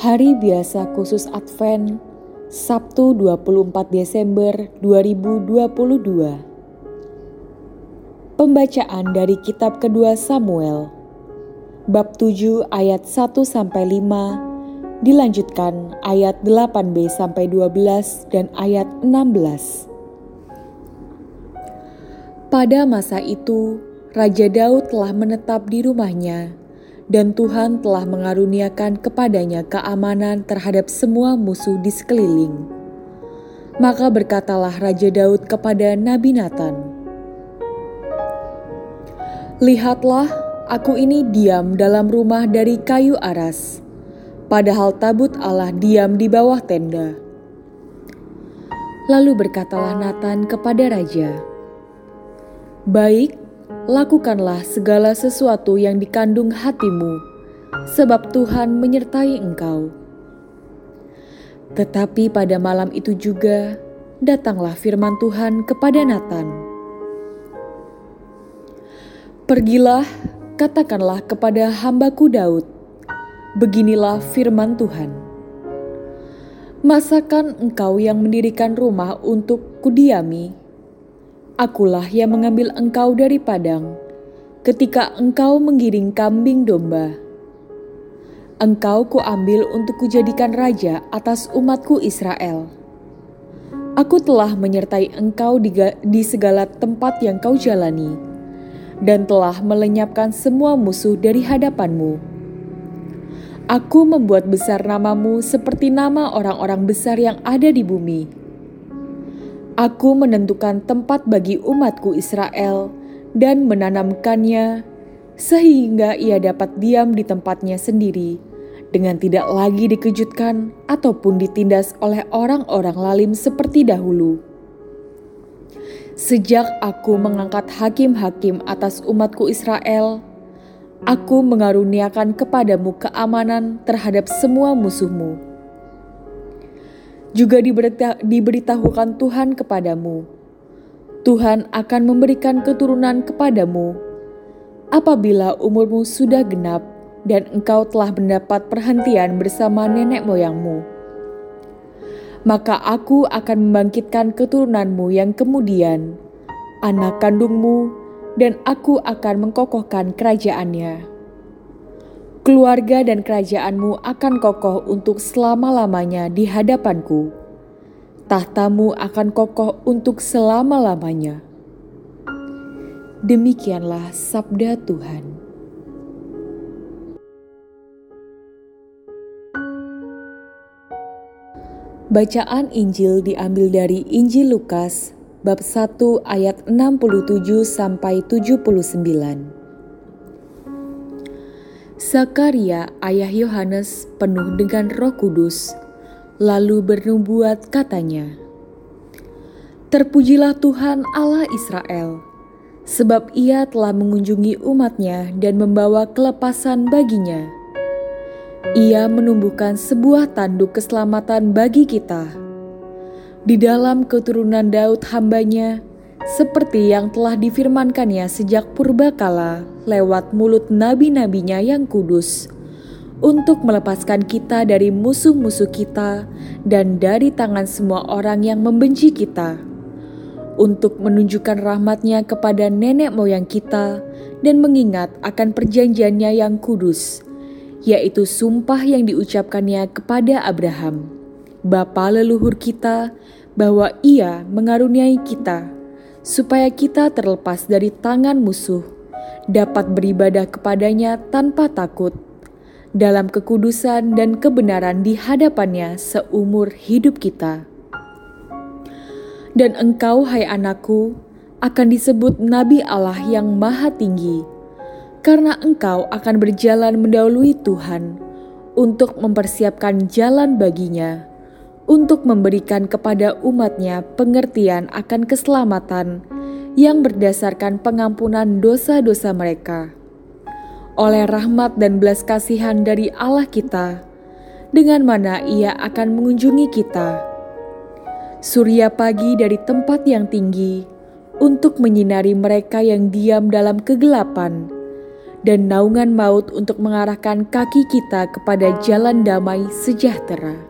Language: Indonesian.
Hari biasa khusus Advent, Sabtu 24 Desember 2022. Pembacaan dari kitab kedua Samuel, bab 7 ayat 1 sampai 5, dilanjutkan ayat 8b sampai 12 dan ayat 16. Pada masa itu, Raja Daud telah menetap di rumahnya dan Tuhan telah mengaruniakan kepadanya keamanan terhadap semua musuh di sekeliling. Maka berkatalah Raja Daud kepada Nabi Nathan, "Lihatlah, aku ini diam dalam rumah dari kayu aras, padahal tabut Allah diam di bawah tenda." Lalu berkatalah Nathan kepada raja, "Baik, lakukanlah segala sesuatu yang dikandung hatimu, sebab Tuhan menyertai engkau. Tetapi pada malam itu juga datanglah firman Tuhan kepada Nathan. Pergilah, katakanlah kepada hambaku Daud, beginilah firman Tuhan. Masakan engkau yang mendirikan rumah untuk kudiami, Akulah yang mengambil engkau dari padang, ketika engkau menggiring kambing domba. Engkau kuambil untuk kujadikan raja atas umatku Israel. Aku telah menyertai engkau di, di segala tempat yang kau jalani, dan telah melenyapkan semua musuh dari hadapanmu. Aku membuat besar namamu seperti nama orang-orang besar yang ada di bumi Aku menentukan tempat bagi umatku Israel dan menanamkannya sehingga ia dapat diam di tempatnya sendiri dengan tidak lagi dikejutkan ataupun ditindas oleh orang-orang lalim seperti dahulu. Sejak aku mengangkat hakim-hakim atas umatku Israel, aku mengaruniakan kepadamu keamanan terhadap semua musuhmu juga diberita, diberitahukan Tuhan kepadamu. Tuhan akan memberikan keturunan kepadamu apabila umurmu sudah genap dan engkau telah mendapat perhentian bersama nenek moyangmu. Maka aku akan membangkitkan keturunanmu yang kemudian, anak kandungmu, dan aku akan mengkokohkan kerajaannya keluarga dan kerajaanmu akan kokoh untuk selama-lamanya di hadapanku. Tahtamu akan kokoh untuk selama-lamanya. Demikianlah sabda Tuhan. Bacaan Injil diambil dari Injil Lukas bab 1 ayat 67 sampai 79. Zakaria, ayah Yohanes, penuh dengan Roh Kudus, lalu bernubuat katanya, Terpujilah Tuhan Allah Israel, sebab ia telah mengunjungi umatnya dan membawa kelepasan baginya. Ia menumbuhkan sebuah tanduk keselamatan bagi kita. Di dalam keturunan Daud hambanya, seperti yang telah difirmankannya sejak purbakala lewat mulut nabi-nabinya yang kudus, untuk melepaskan kita dari musuh-musuh kita dan dari tangan semua orang yang membenci kita, untuk menunjukkan rahmatnya kepada nenek moyang kita dan mengingat akan perjanjiannya yang kudus, yaitu sumpah yang diucapkannya kepada Abraham, bapa leluhur kita, bahwa ia mengaruniai kita, supaya kita terlepas dari tangan musuh dapat beribadah kepadanya tanpa takut, dalam kekudusan dan kebenaran di hadapannya seumur hidup kita. Dan engkau, hai anakku, akan disebut Nabi Allah yang Maha Tinggi, karena engkau akan berjalan mendahului Tuhan untuk mempersiapkan jalan baginya, untuk memberikan kepada umatnya pengertian akan keselamatan yang berdasarkan pengampunan dosa-dosa mereka. Oleh rahmat dan belas kasihan dari Allah kita, dengan mana Ia akan mengunjungi kita. Surya pagi dari tempat yang tinggi untuk menyinari mereka yang diam dalam kegelapan dan naungan maut untuk mengarahkan kaki kita kepada jalan damai sejahtera.